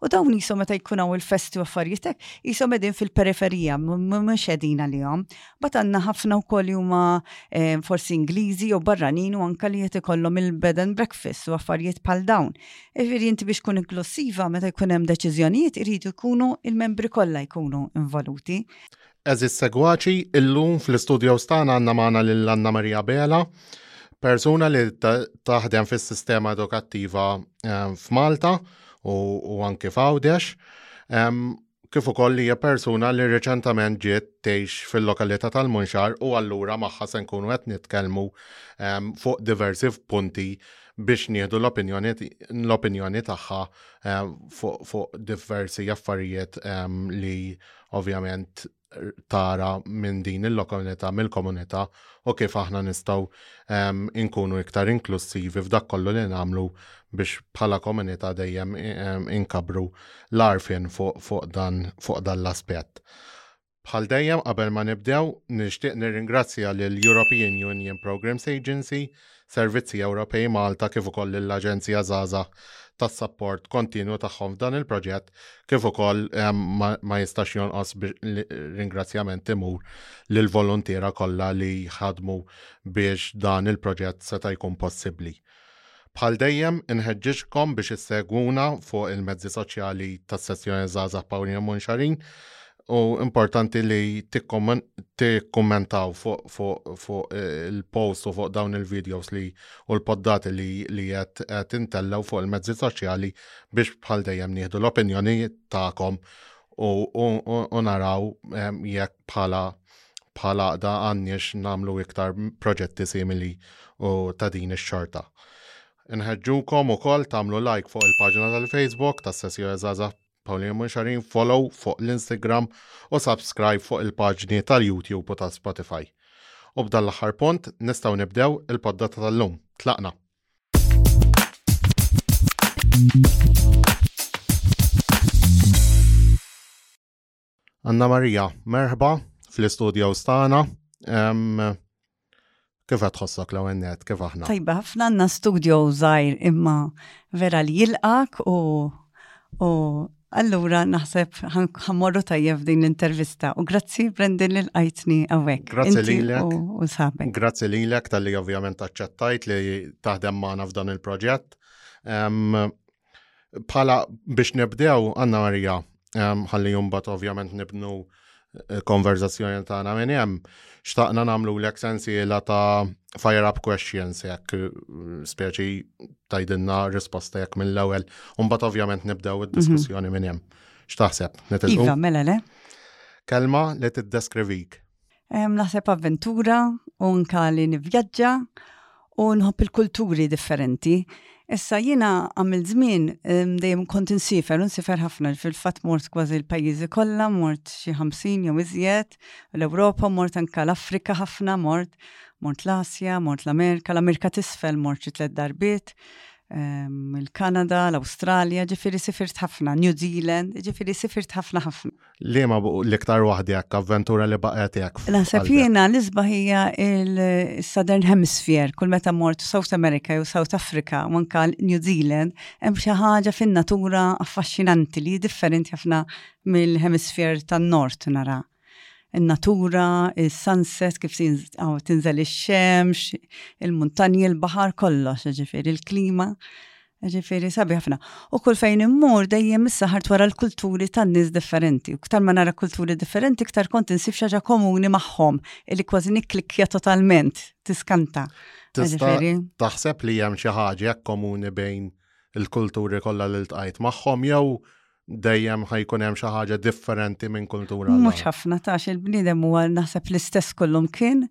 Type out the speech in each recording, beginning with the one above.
U dawn jisom meta jkun hawn il-festi u affarijiet hekk, jisom qegħdin fil-periferija, mhux qegħdin għalihom. Bat għandna ħafna wkoll huma eh, forsi Ingliżi jew barranin u anke li qed ikollhom il-bed and breakfast u affarijiet bħal dawn. Ifieri inti biex tkun inklusiva meta jkun hemm deċiżjonijiet iridu jkunu il-membri kollha jkunu involuti. Għażiż segwaċi, illum fl-istudjows tagħna għandna magħna lil Anna Maria Bela, persuna li taħdem fis-sistema edukattiva ehm, f'Malta u anke f'Għawdex, ehm, kif ukoll hija persuna li reċentament ġiet tgħix fil-lokalità tal-Munxar u allura magħha se nkunu qed nitkellmu ehm, fuq diversi punti biex nieħdu l-opinjoni tagħha fuq diversi affarijiet li ovvjament tara minn din il-lokalita, mill-komunità u kif aħna nistgħu um, inkunu iktar inklusivi f'dak kollu li nagħmlu biex bħala komunità dejjem um, inkabru l-arfin fuq fu dan, fu dan l-aspett. Bħal dejjem qabel ma nibdew, nixtieq nirringrazzja lill European Union Programs Agency Servizzi Ewropej Malta kif ukoll lill-Aġenzija Żgħażagħ tas-sapport kontinwu tagħhom f'dan il-proġett kif ukoll ma jistax jonqos ringrazzjament imur lill-voluntiera kollha li ħadmu biex dan il-proġett seta' jkun possibbli. Bħal dejjem inħeġġiġkom biex issegwuna fuq il-mezzi soċjali tas-Sezzjoni Żgħażagħ Pawlina Munxarin u importanti li tikkummentaw fuq il-post u fuq dawn il-videos li u l-poddati li li qed intellgħu fuq il-mezzi soċjali biex bħal dejjem nieħdu l-opinjoni tagħkom u naraw ehm, jekk bħala bħala għaqda għandniex namlu iktar proġetti simili u ta' din ix-xorta. Inħeġġukom ukoll tagħmlu like fuq il-paġna tal-Facebook tas-Sessjoni Żgħażagħ Paulina Munxarin follow fuq l-Instagram u subscribe fuq il-paġni tal-YouTube u tal-Spotify. U b'dan l-aħħar punt nistgħu nibdew il-poddata tal-lum. Tlaqna! Anna Marija, merħba fl-istudios tagħna. Kif qed tħossok l net, kif aħna? Tajba, ħafna għandna studio żgħir imma vera li jilqak u u allura naħseb ħammorru tajjeb din l-intervista u grazzi Brendan li l-qajtni għawek. Grazzi lilek. U sabek. Grazzi lilek tal-li ovvjament aċċettajt li taħdem magħna f'dan il-proġett. Bħala biex nibdew, Anna Marija, ehm, ħalli jumbat ovvjament nibnu eh, konverzazzjoni tagħna minn hemm, xtaqna nagħmlu l sensiela ta' fire up questions jekk eh, speċi tajdinna risposta jekk mill-ewwel, u mbagħad ovvjament nibdew id-diskussjoni mhm. minn hemm. X'taħseb? Iva, mela le? Kelma li tiddeskrivik. Naħseb avventura u nka li nivvjaġġa u nħobb il-kulturi differenti. Issa jiena għamil żmien dejjem kont insifer, insifer ħafna fil-fatt mort kważi l-pajjiżi kollha, mort xi ħamsin jew iżjed, l-Ewropa, mort anka l-Afrika ħafna, mort mort l-Asja, mort l-Amerika, l-Amerika t'isfel mort xi tliet darbiet, il-Kanada, l-Awstralja, ġifieri sifirt ħafna, New Zealand, ġifieri sifirt ħafna ħafna. Li ma l-iktar wahdi għak, avventura li baqet għak. Naħseb jiena l-isbaħ hija il-Southern Hemisphere, kull meta mort South America u South Africa, manka New Zealand, hemm xi ħaġa fin-natura affaxxinanti li differenti ħafna mill-hemisfjer tan-nord nara. In-natura, il-sunset, kif tinżel ix-xemx, il-muntanji, il-baħar kollox, ġifieri il-klima. Ġifiri, sabi ħafna. U kull fejn immur dejjem issa ħart wara l-kulturi tan-nies differenti. U ktar ma nara kulturi differenti, ktar kont insib xaġa komuni magħhom li kważi nikklikkja totalment, tiskanta. Ġifiri. Taħseb li hemm xi ħaġa komuni bejn il-kulturi kollha li ltqajt magħhom jew dejjem ħajkun hemm xi ħaġa differenti minn kultura. Mhux ħafna tax il-bniedem huwa naħseb l-istess kollum kien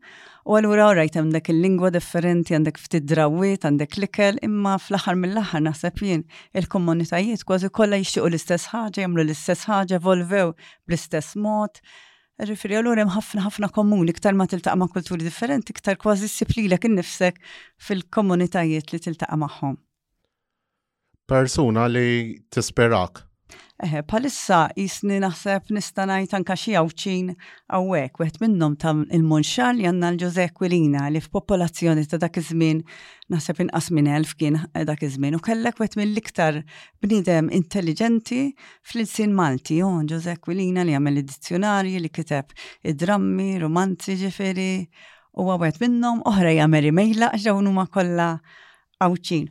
u allura orajt hemm dak il-lingwa differenti, għandek ftit drawiet, għandek l-ikel, imma fl-aħħar mill-aħħar naħseb jien il-komunitajiet kważi kollha jixtiequ l-istess ħaġa, jagħmlu l-istess ħaġa, evolvew bl-istess mod. Ġifieri allura hemm ħafna ħafna komuni, iktar ma tiltaqa' ma' kulturi differenti, iktar kważi ssib lilek innifsek fil-komunitajiet li tiltaqa' magħhom. Persuna li tisperak. Eħe, palissa jisni naħseb nista' ngħid anke xi għawċin hawnhekk, wieħed minnhom ta' il-Munxar li għandna l-Ġuże Aquilina li f'popolazzjoni ta' dak iż-żmien naħseb inqas minn elf kien dak iż-żmien u kellek wieħed mill-iktar bniedem intelliġenti fl-ilsien Malti, oh, Ġuże Aquilina li għamel id-dizzjonarji li kiteb id-drammi, romanzi ġifieri, u għawet minnhom oħra jagħmel imejla għax dawn huma kollha Għawdxin.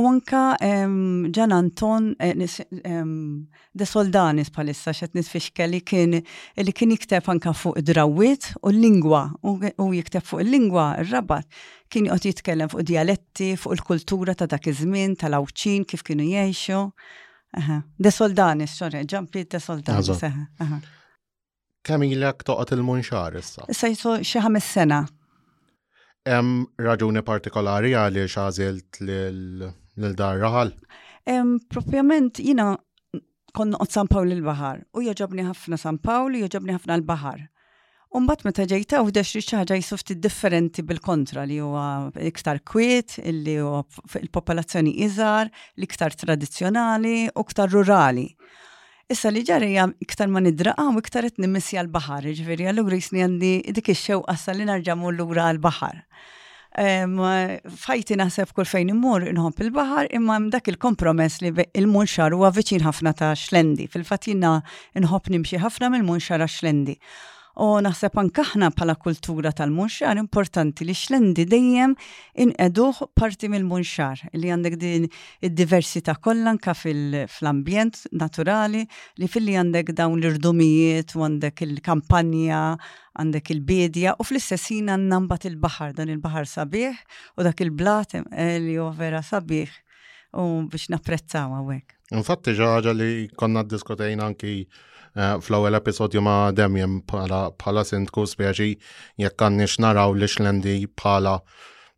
U anka Ġan Anton De Soldanis bħalissa xed nitfixkel li kien li kien jikteb anka fuq id-drawwiet u l-lingwa u jikteb fuq il-lingwa r-rabat kien joqgħod jitkellem fuq djaletti, fuq il-kultura ta' dak iż-żmien tal-Għawdxin kif kienu jgħixu. De Soldanis, sorry, Ġan Piet De Soldanis. Kemm ilek toqgħod il-munxar issa? Issa jisu xi ħames sena. Hemm raġuni partikolari għaliex għażilt lil dar raħal? Propjament jiena kon noqgħod San Pawl il-baħar u joġobni ħafna San Pawl u joġobni ħafna l-baħar. Umbat meta ġejta u f'dex li ċaħġa jisufti differenti bil-kontra li huwa iktar kwiet, li huwa il-popolazzjoni iżar, l-iktar tradizjonali u iktar rurali. Issa li ġara hija iktar ma nidraqa u iktar qed nimmissja l-baħar, ġifieri allura jisni għandi dik ix-xewqa sa li narġa' mmur lura għall-baħar. Fajti naħseb kull fejn immur inħobb il-baħar imma hemm dak il-kompromess li il-munxar huwa viċin ħafna ta' xlendi. Fil-fatt jiena nħobb nimxi ħafna mill-munxar għax-xlendi. U naħseb anke aħna bħala kultura tal-munxar importanti li xlendi dejjem inqeduh parti mill-munxar li għandek din id-diversità kollha anke fl-ambjent naturali li filli għandek dawn l-irdumijiet u għandek il-kampanja għandek il-bidja u fl-istess ħin għandna mbagħad il-baħar dan il-baħar sabiħ u dak il-blat eh, li huwa vera sabiħ u biex napprezzaw hawnhekk. Infatti xi ħaġa li konna ddiskutejna anki eh, fl-ewwel episodju ma' Demjem bħala sindku speċi jekk għandniex naraw li xlendi bħala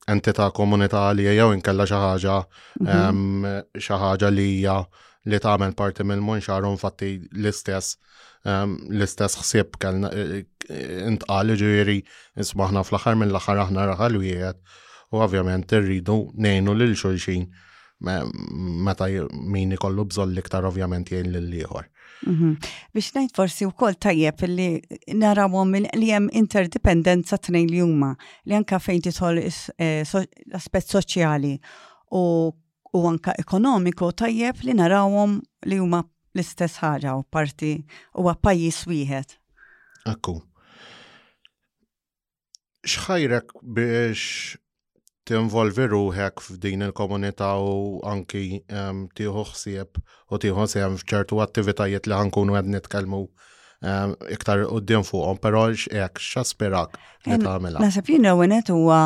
entità komunità li jew inkella xi ħaġa mhm. xi ħaġa li hija li tagħmel parti mill-munxar infatti l-istess l-istess ħsieb kellna eh, eh, intqal ġieri ismaħna fl-aħħar mill-aħħar aħna raħal wieħed u ovvjament irridu ngħinu lil xulxin meta min ikollu bżonn l-iktar ovvjament jgħin lill ieħor. Mhm. Biex ngħid forsi wkoll tajjeb li narawhom minn li hemm interdipendenza tnejn li huma li anke fejn tidħol eh, l-aspett soċjali u u anka ekonomiku tajjeb li narawhom li huma l-istess ħaġa u parti huwa pajjiż wieħed. Akku. xħajrek biex tinvolvi ruħek f'din il-komunità u anki ehm, tieħu ħsieb u tieħu sehem f'ċertu attivitajiet li ħankunu qed nitkellmu ehm, iktar qudiem fuqhom, però hekk x'aspirak li tagħmilha. Naħseb jien ewwenet huwa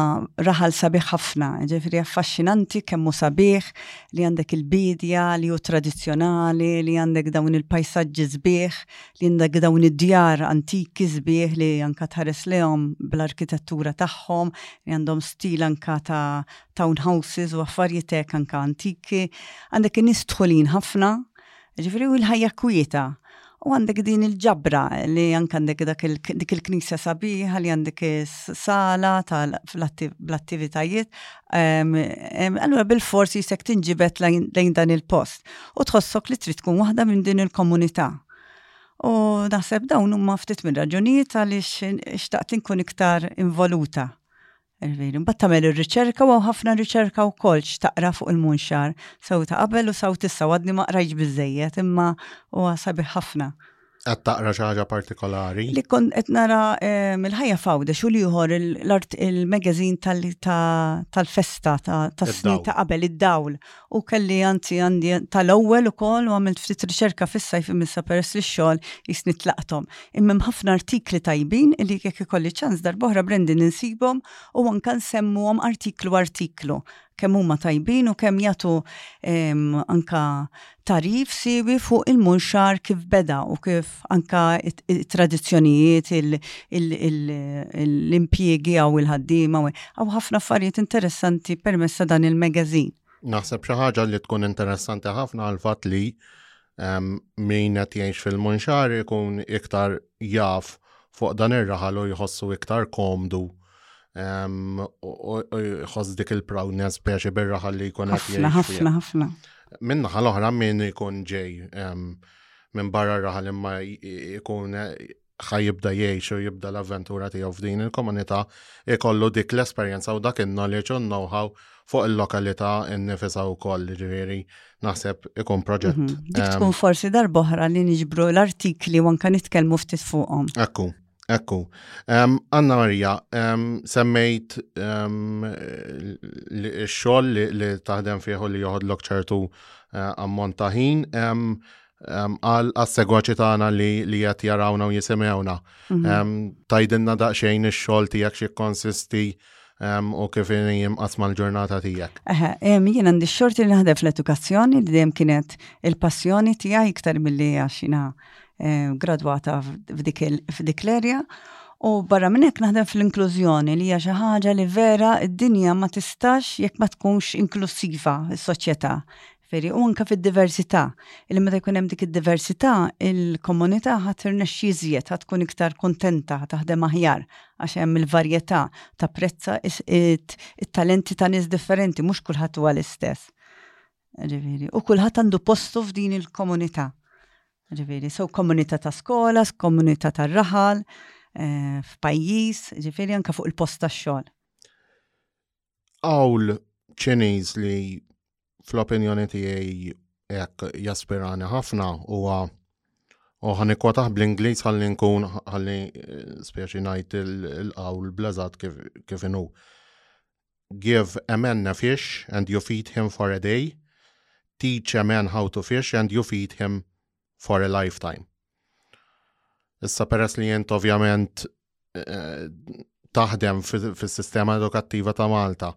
raħal sabiħ ħafna, ġifieri affaxxinanti kemm hu sabiħ li għandek il-bidja li hu tradizzjonali, li għandek dawn il-pajsaġġi sbieħ li għandek dawn id-djar antiki sbieħ li anka tħares lehom bl-arkitettura tagħhom li għandhom stil anka ta' townhouses u affarijiet hekk anka antiki. Għandek in-nies dħulin ħafna, ġifieri u l-ħajja kwieta. U għandek din il-ġabra li anka għandek dik il-knisja sabiħa li għandek sala bl-attivitajiet, Allura bil-fors jisek tinġibet lejn dan il-post u tħossok li trid tkun waħda minn din il-komunità. U naħseb dawn huma ftit minn raġunijiet għaliex xtaqt inkun iktar involuta. Mbagħad tagħmel ir-riċerka u ħafna riċerka wkoll x'taqra fuq il-munxar, sew ta' qabel u sew tissa għadni ma qrajtx biżejjed imma huwa sabiħ ħafna. Qed taqra xi ħaġa partikolari? Li kon qed nara ehm, il-ħajja fawda xu liħor l-art il-magazin tal-festa tas-snin ta' qabel id-dawl. U kelli anzi għandi tal-ewwel ukoll u għamilt ftit riċerka fis-sajf imissa peress li x-xogħol jisni tlaqthom. Immem ħafna artikli tajbin li jekk ikolli ċans darbohra Brendin insibhom u anke nsemmuhom artiklu artiklu kemm huma tajbin u kemm jagħtu anka tarif siwi fuq il-munxar kif beda u kif anka tradizzjonijiet l-impjiegi għaw il-ħaddiema għaw ħafna affarijiet interessanti permessa dan il-magazine. Naħseb xi ħaġa li tkun interessanti ħafna għal fatt li min qed jgħix fil-munxar ikun iktar jaf fuq dan ir-raħal u jħossu iktar komdu u jħoss dik il-proudness speċi bir-raħal li jkun ħafna, ħafna, ħafna. Minna ħal oħra minn ikun ġej minn barra r-raħal imma jkun ħajibda jgħix u jibda l-avventura tiegħu f'din il-komunità ikollu dik l-esperjenza u dak in-knowledge u know-how fuq il-lokalità innifisha wkoll, ġifieri naħseb ikun proġett. Mhm. Dik ehm, tkun forsi darb'oħra li niġbru l-artikli u anke nitkellmu ftit fuqhom. Ekku, ekku. Ehm, Anna Marija, ehm, semmejt x-xogħol li taħdem fih u li joħodlok ċertu eh, ammont ta' ħin. għal għas-segwaċi tagħna li li qed jarawna u jisimgħuna. Mhm. Tajdinna daqsxejn ix-xogħol tiegħek xi konsisti u kif jimqas mal-ġurnata tiegħek. Eħe, jien għandi x-xorti li naħdem fl-edukazzjoni li dejjem kienet il-passjoni tiegħi iktar milli għax jiena gradwata f'dik l-erja. U barra minn hekk naħdem fl-inklużjoni li hija xi ħaġa li vera d-dinja ma tistax jekk ma tkunx inklusiva s-soċjetà. Veri, u anka fid-diversità, li meta jkun hemm dik id-diversità, il-komunità ħadd tirnexxi iżjed, ħadd tkun iktar kuntenta, ħadd taħdem aħjar għax hemm il-varjetà ta' prezza it-talenti ta' nies differenti, mhux kulħadd huwa l-istess. Ġifieri, u kulħadd għandu postu f'din il-komunità. Ġifieri, so komunità ta' skola, komunità tar-raħal, eh, f'pajjiż, ġifieri anka fuq il-post tax-xogħol. Awl ċeniż li fl-opinjoni tiegħi hekk jaspirani ħafna huwa u ħanikotaħ bl-Ingliż ħalli nkun ħalli eh, speċi ngħid il-qawl blażat kif inhu. Give a man a fish and you feed him for a day. Teach a man how to fish and you feed him for a lifetime. Issa peress li jent ovvjament eh, taħdem fis-sistema edukattiva ta' Malta,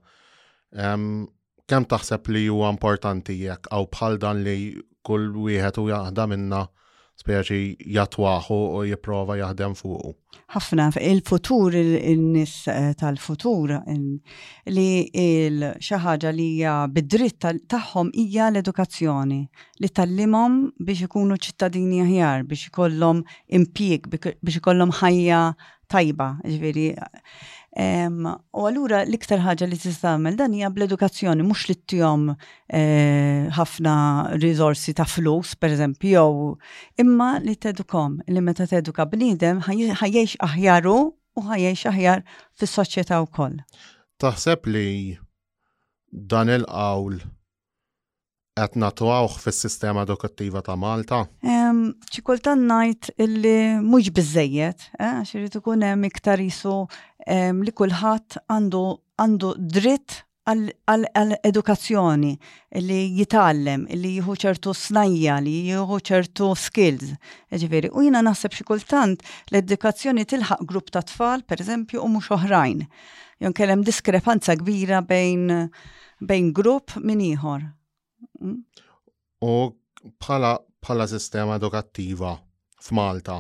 kemm taħseb li huwa importanti jekk għaw bħal dan li kull wieħed u jaħda minna speċi jatwaħu u jiprofa jaħdem fuqu. Ħafna, il-futur, il-nis eh, tal-futur, li il-xaħġa li hija bid-dritt tagħhom hija l-edukazzjoni. li tgħallimhom biex ikunu ċittadini aħjar, biex ikollhom impjieg, biex ikollhom ħajja tajba, ġifieri. U allura l-iktar ħaġa li tista' tagħmel dan hija bl-edukazzjoni mhux li tihom eh, ħafna riżorsi ta' flus, pereżempju, jew imma li tedukom, li meta teduka bniedem ħajjex aħjaru u ħajjex aħjar fis-soċjetà wkoll. Taħseb li dan il-qawl qed natwawh fis-sistema edukattiva ta' Malta? Xi kultant ngħid illi mhux biżejjed, eh, għax irid ikun hemm iktar isu li kulħadd għandu għandu dritt għal-edukazzjoni li jitgħallem, li jieħu ċertu snajja, li jieħu ċertu skills. Ġifieri, u jiena naħseb xi kultant l-edukazzjoni tilħaq grupp ta' tfal, pereżempju, u mhux oħrajn. Jon kellem diskrepanza kbira bejn uh, Bejn grupp minn ieħor. Mm. U bħala bħala sistema edukattiva f'Malta.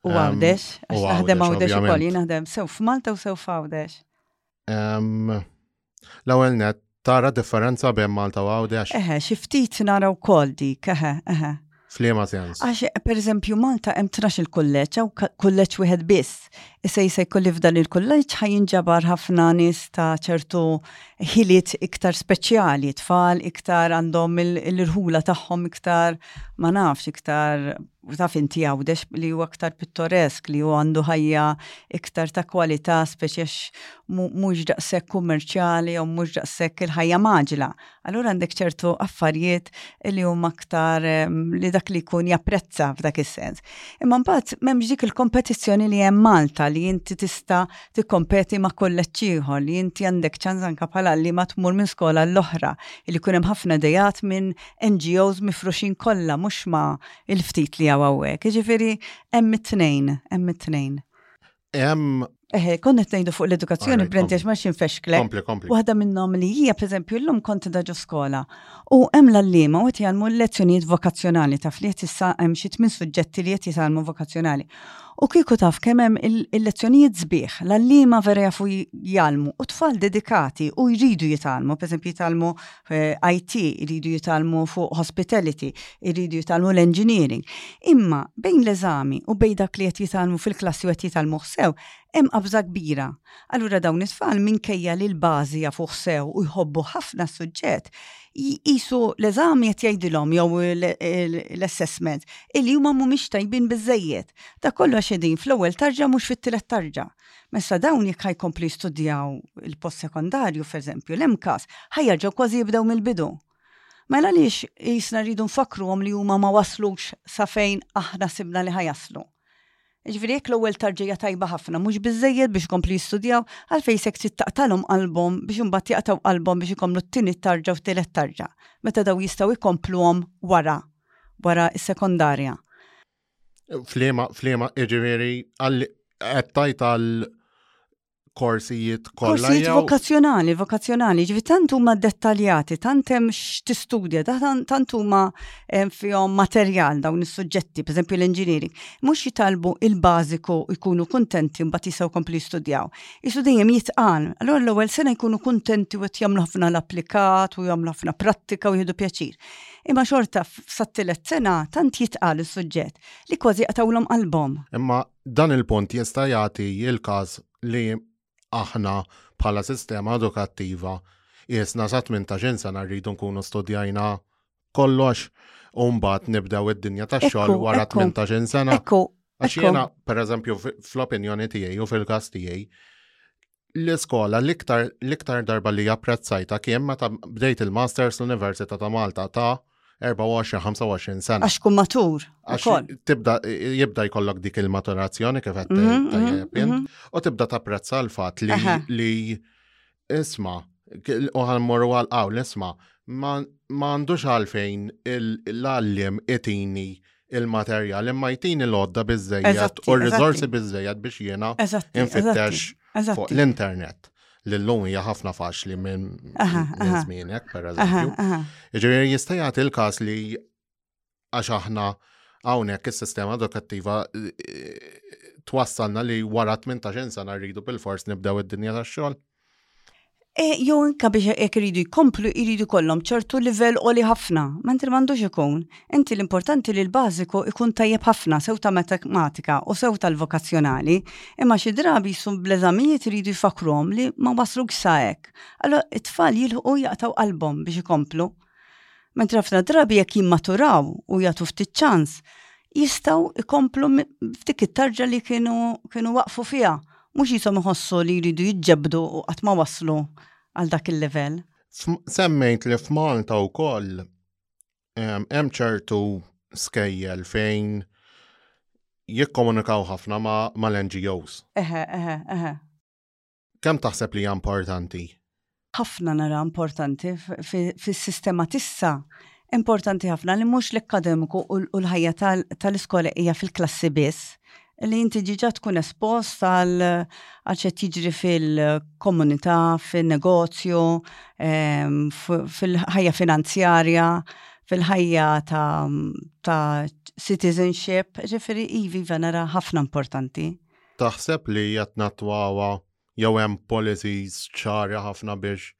U għawdex, għax naħdem għawdex u kolli, naħdem sew f'Malta u sew f'għawdex. L-ewwel net tara differenza bejn Malta u għawdex. Eħe, xi ftit naraw kol dik, eħe, eħe. F'liema sens. Għax, per eżempju, Malta hemm trax il-kulleġġ, u kulleġġ wieħed biss. Issa jista' jkolli f'dan il-kulleġġ ħajinġabar ħafna nies ta' ċertu ħiliet iktar speċjali, tfal iktar għandhom il-irħula tagħhom iktar ma nafx iktar taf inti għawdex li huwa aktar pittoresk li huwa għandu ħajja iktar ta' kwalità speċi għax mhux daqshekk kummerċjali jew mhux daqshekk il-ħajja maġla. allura għandek ċertu affarijiet li huma aktar li dak li jkun japprezza f'dak is-sens. Imma mbagħad m'hemmx dik il-kompetizzjoni li hemm Malta li inti tista' tikkompeti ma' kolleġġ ieħor li inti għandek ċans anke bħala li ma tmur minn skola l-oħra li jkun hemm ħafna dejat minn NGOs mifruxin kollha mhux ma' il-ftit li hawn hawnhekk. Jiġifieri hemm it-tnejn, hemm it-tnejn. Hemm Eh, konna qed ngħidu fuq l-edukazzjoni Brenti għax ma xinfexklek. Kompli, kompli. Waħda minnhom li hija pereżempju llum kont daġu skola. U hemm l-allima u qed jgħalmu l-lezzjonijiet vokazzjonali taf li qed issa hemm xi tmien suġġetti li qed jitgħalmu vokazzjonali. U kieku taf kemm hemm il-lezzjonijiet sbieħ, l-allima vera jafu jgħalmu u tfal dedikati u jridu jitgħalmu, pereżempju jitgħalmu eh, IT, iridu jitalmu fuq hospitality, iridu jitalmu l-engineering. Imma bejn l-eżami u bejn dak li qed jitalmu fil-klassi u qed jitalmu sew, hemm qabża kbira. Allura dawn it-tfal minkejja li l-bażi jafuh sew u jħobbu ħafna s-suġġett, jisu l-eżami qed jgħidilhom jew l-assessment illi huma mhumiex tajbin biżejjed. Ta' kollox qegħdin fl-ewwel tarġa mhux fit-tielet tarġa. Messa dawn jekk ħajkomplu jistudjaw il-post sekondarju, f'eżempju, l-MCAS, ħajjarġaw kważi jibdew mill-bidu. Mela lix jisna rridu nfakruhom li huma ma waslux sa fejn aħna sibna li ħajaslu. Ġifieri jekk l-ewwel tarġija tajba ħafna mhux biżejjed biex ikomplu jistudjaw, għalfejn sek trid taqtalhom qalbhom biex imbagħad jaqtgħu qalbhom biex ikomplu t-tieni tarġa u t-tielet tarġa, meta dawn jistgħu jkompluhom wara, wara s-sekondarja. Flima, flima, iġifieri qed tajt għal korsijiet kollha. Korsijiet vokazzjonali, vokazzjonali, ġifi tant huma dettaljati, tant hemm x'tistudja, tant huma fihom materjal dawn is-suġġetti, pereżempju l-engineering, mhux jitalbu il-bażiku jkunu kuntenti mbagħad jistgħu kompli jistudjaw. Isu dejjem jitqan, allura l-ewwel sena jkunu kuntenti u qed jagħmlu ħafna l-applikat u jagħmlu ħafna prattika u jieħdu pjaċir. Imma xorta f'sat-tielet sena tant jitqal is-suġġett li kważi qatawlhom qalbhom. Imma dan il-punt jista' jagħti il-każ li aħna bħala sistema edukattiva qiesna sa 18-il sena rridu nkunu studjajna kollox u mbagħad nibdew id-dinja tax-xogħol wara 18-il sena. Ekku, Għax jiena, pereżempju, fl-opinjoni tiegħi u fil-każ tiegħi, l-iskola l-iktar l-iktar darba li apprezzajta kien meta bdejt il-Masters l-Università ta' Malta ta' 24-25 sena. Għax kun matur. Għax tibda jibda jkollok dik il-maturazzjoni kif qed mhm, mhm, mhm. u tibda tapprezza l-fatt li li isma' u ħalmorru għal qawl isma' ma għandux għalfejn l-għallim itini il-materjal imma jtini l-għodda biżejjed u r-riżorsi biżejjed biex jiena infittex fuq l-internet li l-lum hija ħafna faċli minn żmienek, per eżempju. Ġifieri jista' jagħti l-każ li għax aħna hawnhekk is-sistema edukattiva eh, twassalna li wara 18 sena rridu bil-fors nibdew id-dinja tax-xogħol. E, jew inka biex jekk iridu jkomplu iridu kollhom ċertu livell qoli ħafna, mentri m'għandux ikun. Inti l-importanti li l-bażiku ikun tajjeb ħafna sew ta' matematika u sew tal-vokazzjonali, imma xi drabi jsum bl-eżamijiet iridu jfakruhom li ma waslux sa hekk. Allora it-tfal jilħu jaqtaw qalbhom biex ikomplu. Mentri ħafna drabi jekk jimmaturaw u jagħtu ftit ċans, jistgħu ikomplu f'dik it-tarġa li kienu kienu waqfu fiha, mhux jisom iħossu li jridu jiġġebdu u qatt ma waslu għal dak il-livell. Semmejt li f'Malta wkoll hemm ċertu skejjel fejn jikkomunikaw ħafna mal-NGOs. Eħe, eħe, eħe. Kemm taħseb li hija importanti? Ħafna nara importanti fis-sistema tissa importanti ħafna li mhux l-akkademiku u l-ħajja tal-iskola hija fil-klassi biss li inti ġiġa tkun espost għal għaxet jiġri fil-komunità, fil-negozju, ehm, fil-ħajja finanzjarja, fil-ħajja ta' citizenship, ġifiri ivi venera ħafna importanti. Taħseb li qed nattwawha jew hemm policies ċari ħafna biex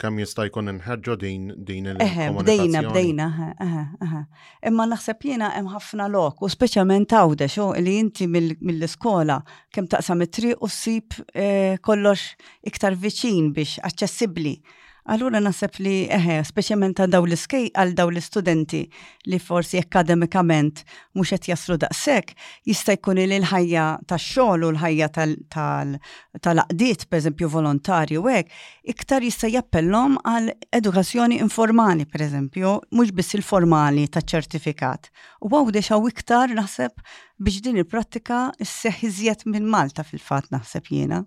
kemm jista' jkun inħeġġu din din il-komunikazzjoni? Eħe, bdejna, bdejna, eħe, eħe. Imma naħseb jiena hemm ħafna lok, u speċjalment għawdex, u li inti mill-iskola kemm taqsam it-triq u ssib eh, kollox iktar viċin biex aċċessibbli. Allura naħseb li eħe, speċjalment għal daw l-iskej għal daw l-istudenti li forsi akademikament mhux qed jaslu daqshekk, jista' jkun li l-ħajja tax-xogħol u l-ħajja tal-aqdiet, pereżempju volontarju hekk, iktar jista' jappellhom għal edukazzjoni informali, pereżempju, mhux biss il-formali taċ-ċertifikat. U għaw dexaw iktar naħseb biex din il-prattika sseħħ iżjed minn Malta fil-fatt naħseb jiena.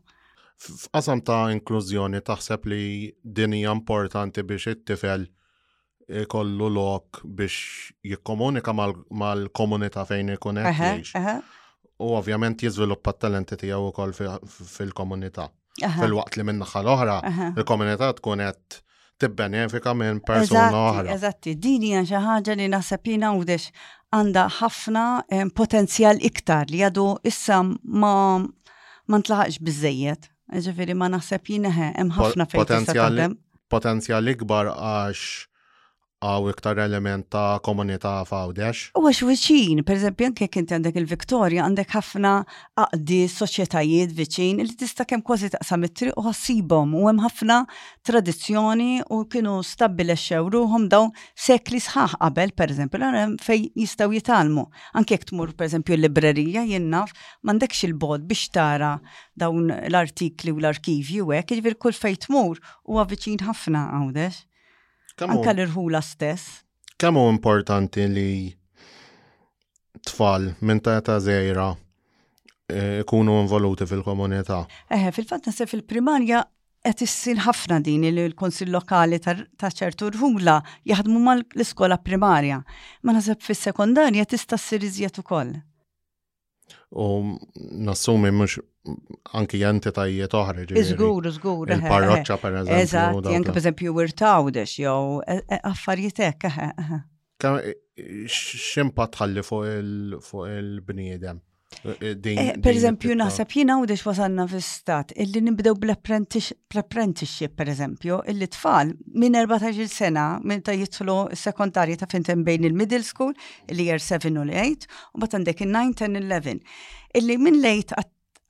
F'qasam ta' inklużjoni taħseb li din hija importanti biex it-tifel ikollu lok biex jikkomunika mal-komunità fejn ikun qed jgħix. U ovvjament jiżviluppa t-talenti tiegħu wkoll fil-komunità. Fil-waqt li min-naħa l-oħra, il-komunità tkun qed tibbenefika minn persuna oħra. Eżatti, din hija xi ħaġa li naħseb li nawdex għandha ħafna eh, potenzjal iktar li għadu issa ma ma ntlaħaqx biżejjed. Ġifieri ma naħseb jineħe hemm ħafna fejn potenzjal ikbar għax hawn iktar element ta' komunità f'Għawdex. U għax viċin, per eżempju, anke jekk inti għandek il-Viktorja, għandek ħafna għaqdi soċjetajiet viċin li tista' kemm kważi taqsam it-triq u ħassibhom u hemm ħafna tradizzjoni u kienu stabbilexxew ruħhom dawn sekli sħaħ qabel, per eżempju, l hemm fejn jistgħu jitgħallmu. Anke jekk tmur, per eżempju, l-librerija jien naf m'għandekx il-bod biex tara dawn l-artikli u l-arkivji u hekk, jiġifieri kull fejn tmur huwa viċin ħafna Għawdex. Anka l-irħula stess. Kemm hu importanti li tfal minn ta' ta' zejra eh, ikunu involuti fil-komunità? Eħe, fil-fatt nasib fil-primarja qed issir ħafna din li l-Kunsill Lokali ta' ċertu rħula jaħdmu mal-iskola primarja. Ma naħseb fis-sekondarja tista' ssir iżjed ukoll. U nassumi mux anki entitajiet oħra ġifieri. Iżgur, iżgur. Il-parroċċa per eżempju. Eżatt, anki per eżempju wirtawdex jew e, e, affarijiet hekk. X'impa tħalli fuq il-bniedem? E, per eżempju, naħseb jien għawdex wasanna fil-stat illi nibdew bl-apprenticeship, per eżempju, illi tfal minn 14 sena minn ta' jitlu sekondarji ta' fintem bejn il-middle school li year 7 u l-8, u bat għandek il-9, 10, 11. Illi minn lejt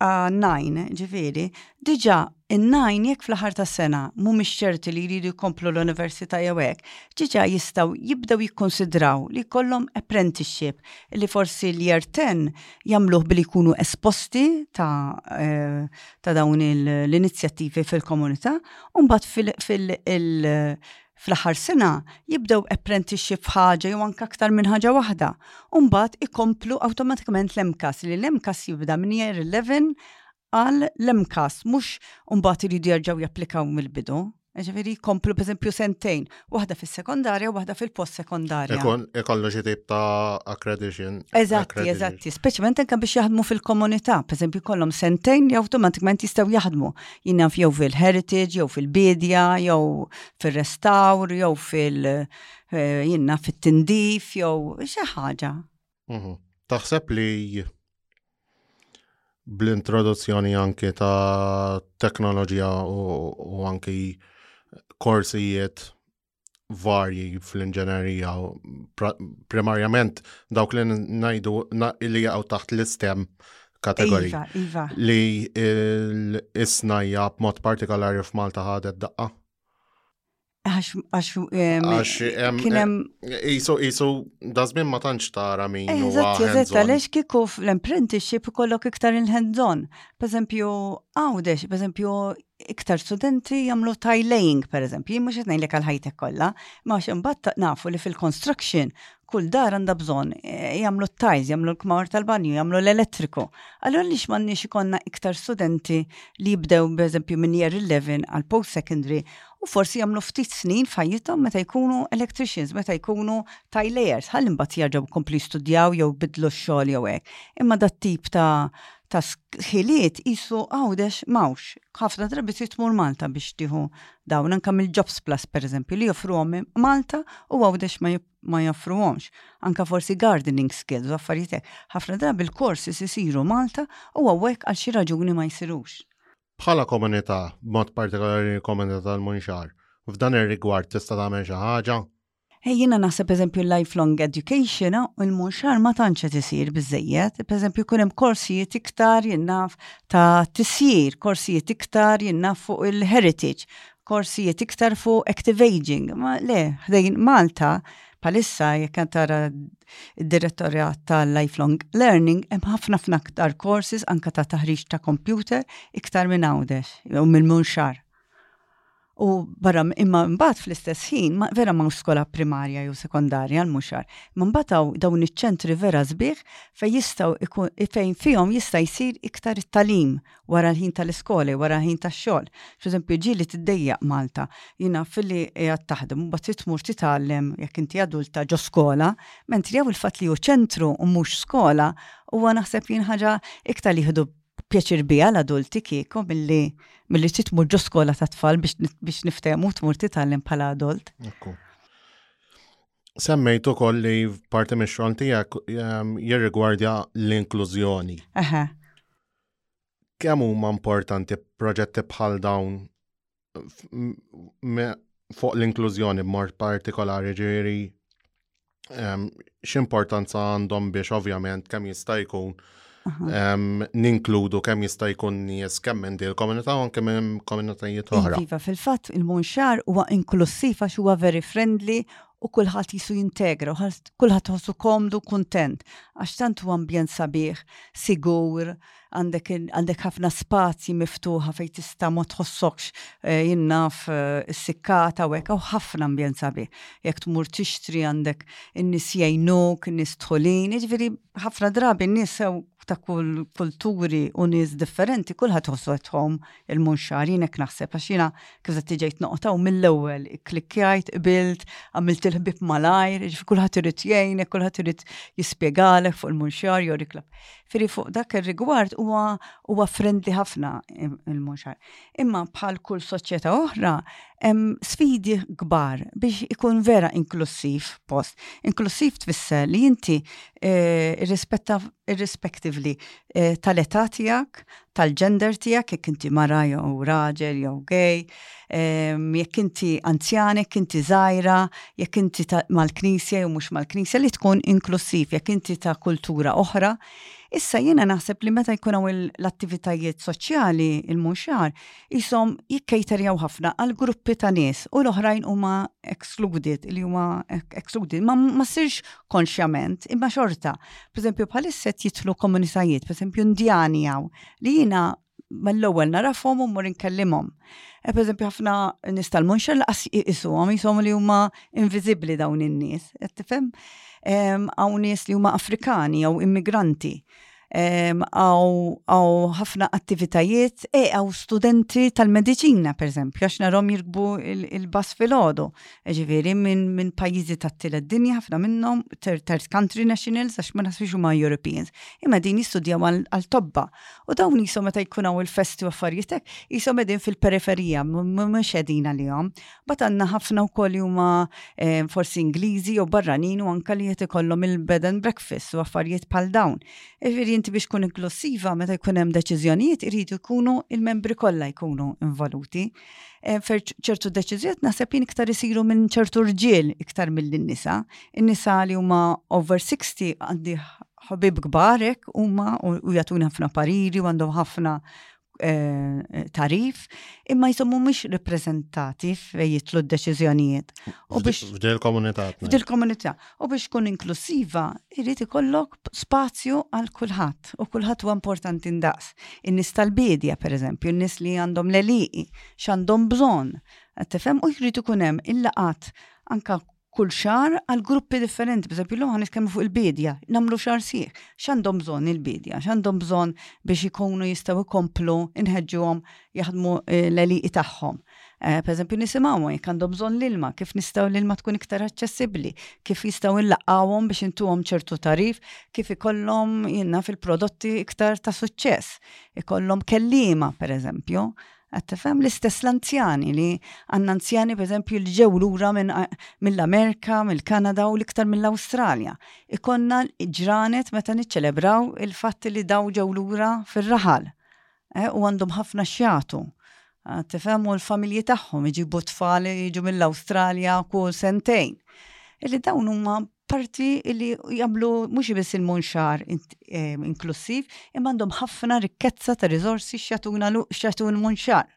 għan-9, ġifiri, diġa il-9 jek fl-ħar ta' sena mu ċerti li jridu jkomplu l-università jew hekk, ġiġa jistaw jibdew jikkonsidraw li kollom apprenticeship li forsi l-year 10 jamluħ billi jkunu esposti ta', eh, ta dawn l-inizjattivi fil-komunità, un bat fil- Fl-aħħar sena jibdew apprenticeship f'ħaġa jew anke aktar minn ħaġa waħda, u mbagħad ikomplu awtomatikament l-MCAS li l-MCAS jibda minn year 11 għal l-MCAS mhux mbagħad iridu jerġgħu japplikaw mill-bidu. Ġifieri jkomplu pereżempju sentejn, waħda fis-sekondarja u waħda fil-post sekondarja. Ikun ikollu xi tip ta' accreditation. Eżatti, eżatti, speċjalment anke biex jaħdmu fil-komunità, pereżempju jkollhom sentejn li awtomatikament jistgħu jaħdmu. Jien naf jew fil-heritage, jew fil-bidja, jew fir-restawr jew fil eh, jinna fit-tindif jew xi ħaġa. Mhm. Taħseb li bl-introduzzjoni anki ta' teknoloġija u anki korsijiet varji fl-inġenerija primarjament dawk li najdu li jgħaw taħt l-istem kategoriji. Iva, iva. Li l-isnajja b'mod partikolari f'Malta ħadet daqqa. Għax, għax, kienem. Isu, isu, dażmin ma tantx tara min. Eh, eżatt, eżatt, għaliex kieku l-apprenticeship kollok iktar il-hands-on. Per eżempju, għawdex, per eżempju, iktar studenti jagħmlu tiling, per eżempju, mhux qed ngħidlek għal ħajtek kollha, ma għax imbagħad nafu li fil-construction kull dar għandha bżonn eh, jagħmlu t-tajz, jagħmlu l-kmar tal-banju, jagħmlu l-elettriku. Allora li m'għandniex ikonna iktar studenti li jibdew b'eżempju minn year 11 għal post secondary u forsi jagħmlu ftit snin f'ħajjithom meta jkunu electricians, meta jkunu tajlejers, ħalli mbagħad jarġgħu kompli studjaw jew bidlu x-xogħol jew hekk. Imma dat tip ta' ta' ħiliet qisu għawdex m'hawnx. Ħafna drabi trid tmur Malta biex tieħu dawn anke mill-Jobs Plus pereżempju li joffruhom Malta u għawdex ma joffruhomx. Anke forsi gardening skills u affarijiet hekk. Ħafna drabi l-courses isiru Malta u hawnhekk għal xi raġuni ma jsirux. Bħala komunità, b'mod partikolari l-komunità tal-Munxar, f'dan ir-rigward tista' tagħmel xi ħaġa? Ej jiena naħseb pereżempju l-lifelong education u l-munxar ma tantx qed isir biżejjed, pereżempju jkun hemm korsijiet iktar jinnaf ta' tisjir, korsijiet iktar jinnaf fuq il-heritage, korsijiet iktar fuq active aging. Ma le, ħdejn Malta bħalissa jekk qed tara d-direttorjat tal-lifelong learning hemm ħafna ħafna aktar courses anke ta' taħriġ ta' computer iktar minn Għawdex jew mill-Munxar. U barra imma mbagħad fl-istess ħin vera ma skola primarja jew sekondarja l-muxar. Ma mbagħad hawn dawn iċ-ċentri vera sbieħ fejn jistgħu fejn fihom jista' jsir iktar it-talim wara l-ħin tal-iskola, wara l-ħin tax-xogħol. F'eżempju, ġieli tiddejjaq Malta, jiena filli qiegħed taħdem u mbagħad tmur titgħallem jekk inti adulta ġo skola, mentri hawn il-fatt li hu ċentru u mhux skola huwa naħseb jien ħaġa iktar li jieħdu pjaċir biha l-adulti kieku milli milli trid tmur ġo skola ta' tfal biex niftehmu tmur titgħallem bħala adult. Semmejt ukoll li parti minn xogħol tiegħek ehm, jirrigwardja l-inklużjoni. Kemm huma importanti proġetti bħal dawn fuq l-inklużjoni b'mod partikolari ġiri x'importanza għandhom biex ovvjament kemm jista' jkun ninkludu kemm jista' jkun nies kemm minn din il-komunità u anke minn komunitajiet oħra. Iva, fil-fatt il-Munxar huwa inklusiv għax huwa very friendly u kulħadd jisu jintegra u kulħadd ħossu komdu kuntent għax tant huwa ambjent sabiħ, sigur, għandek ħafna spazji miftuħa fej tista' ma tħossokx eh, jinnaf eh, is-sikkata u hekk ħafna ambjent sabi. Jekk tmur tixtri għandek in-nies jgħinuk, in-nies tħolin, jiġifieri ħafna drabi n-nies ta' kull kulturi u nies differenti kulħadd ħossu at home il-munxar jienek naħseb għax jiena kif qed tiġejt noqtaw mill-ewwel klikkjajt, qbilt, għamilt il-ħbib malajr, jiġifieri kulħadd irid jgħinek, kulħadd irid jispjegalek fuq il-munxar jew riklab. Firi fuq dak ir-rigward huwa huwa friendly ħafna il-munxar. Imma bħal kull soċjetà oħra hemm sfidi kbar biex ikun vera inklussiv post. Inklussiv tfisser li inti eh, irrispetta irrispectively eh, tal-età tiegħek, tal-gender tiegħek, jekk inti mara jew raġel jew gay, ehm, jekk inti anzjani, jekk inti żgħira, jekk inti mal-knisja jew mhux mal-knisja li tkun inklusiv, jekk inti ta' kultura oħra. Issa jiena naħseb li meta jkun hawn l-attivitajiet soċjali il-munxar, jisom jikkejterjaw ħafna għal gruppi ta' nies u l-oħrajn huma excluded, li huma excluded, ma, ma sirx konxjament, imma xorta. Per esempio, bħalisset jitlu komunitajiet, per esempio, indjani għaw, li jina mill-ewwel narafhom u mmur inkellimhom. E, per esempio, ħafna nies tal-munxer laqas jisuhom jisom li huma inviżibbli dawn in-nies, qed tifhem? Hawn nies li huma Afrikani jew immigranti. għaw ħafna attivitajiet, e għaw studenti tal-medicina, per eżempju, għax narom jirkbu il-bas fil-ħodu, ġiviri minn min pajizi ta' t-tila d-dinja, ħafna minnom, third country nationals, għax ma nasbix ma' Europeans, imma din jistudja għal-tobba. U dawn jisom meta jkunaw il-festi u affarijietek, jisom edin fil-periferija, mux edin għal-jom. Bat għandna ħafna wkoll li huma eh, forsi Ingliżi jew barranin u anke li qed ikollhom il-bed and breakfast u affarijiet bħal dawn. Ifieri inti biex tkun inklusiva meta jkun hemm deċiżjonijiet iridu jkunu il-membri kollha jkunu involuti. Eh, fer ċertu deċiżjonijiet naħseb jien iktar isiru minn ċertu rġiel iktar mill-nisa. In-nisa li huma over 60 għandi ħabib kbarek huma u jagħtuni ħafna pariri u għandhom ħafna eh, tarif, imma jisommu mhux rappreżentati fejn jitlu d-deċiżjonijiet. U biex f'dil komunità. F'dil komunità. U biex tkun inklusiva, irid ikollok spazju għal kulħadd u kulħadd huwa importanti ndaqs. In-nies tal-biedja, pereżempju, in-nies li għandhom l-eliqi, x'għandhom bżonn. Tifhem u jrid ikun hemm il-laqat anka kull xahar għal gruppi differenti, b'eżempju l-lum nitkellmu fuq il-biedja, nagħmlu xahar sieħ. X'għandhom bżonn il-biedja? X'għandhom bżonn biex ikunu jistgħu jkomplu nħeġġuhom jaħdmu eh, l-eliqi tagħhom? Eh, pereżempju nisimgħu jekk għandhom bżonn l-ilma, kif nistgħu l-ilma tkun iktar aċċessibbli, kif jistgħu nlaqgħuhom biex intuhom ċertu tarif, kif ikollhom jiena fil-prodotti iktar ta' suċċess, ikollhom kellima pereżempju, Qed tifhem l-istess l-anzjani li għandna anzjani pereżempju li ġew lura mill-Amerika, mill-Kanada u l-iktar mill-Awstralja. Ikonna ġranet meta niċċelebraw il-fatt li daw ġew lura fir-raħal eh, u għandhom ħafna xjatu. Ah, tifhem u l-familji tagħhom iġibu tfal jiġu mill-Awstralja kull sentejn. Illi dawn huma parti li jagħmlu mhux biss il-munxar eh, inklusiv, imma għandhom ħafna rikkezza ta' riżorsi x'jatuna x'jatun munxar.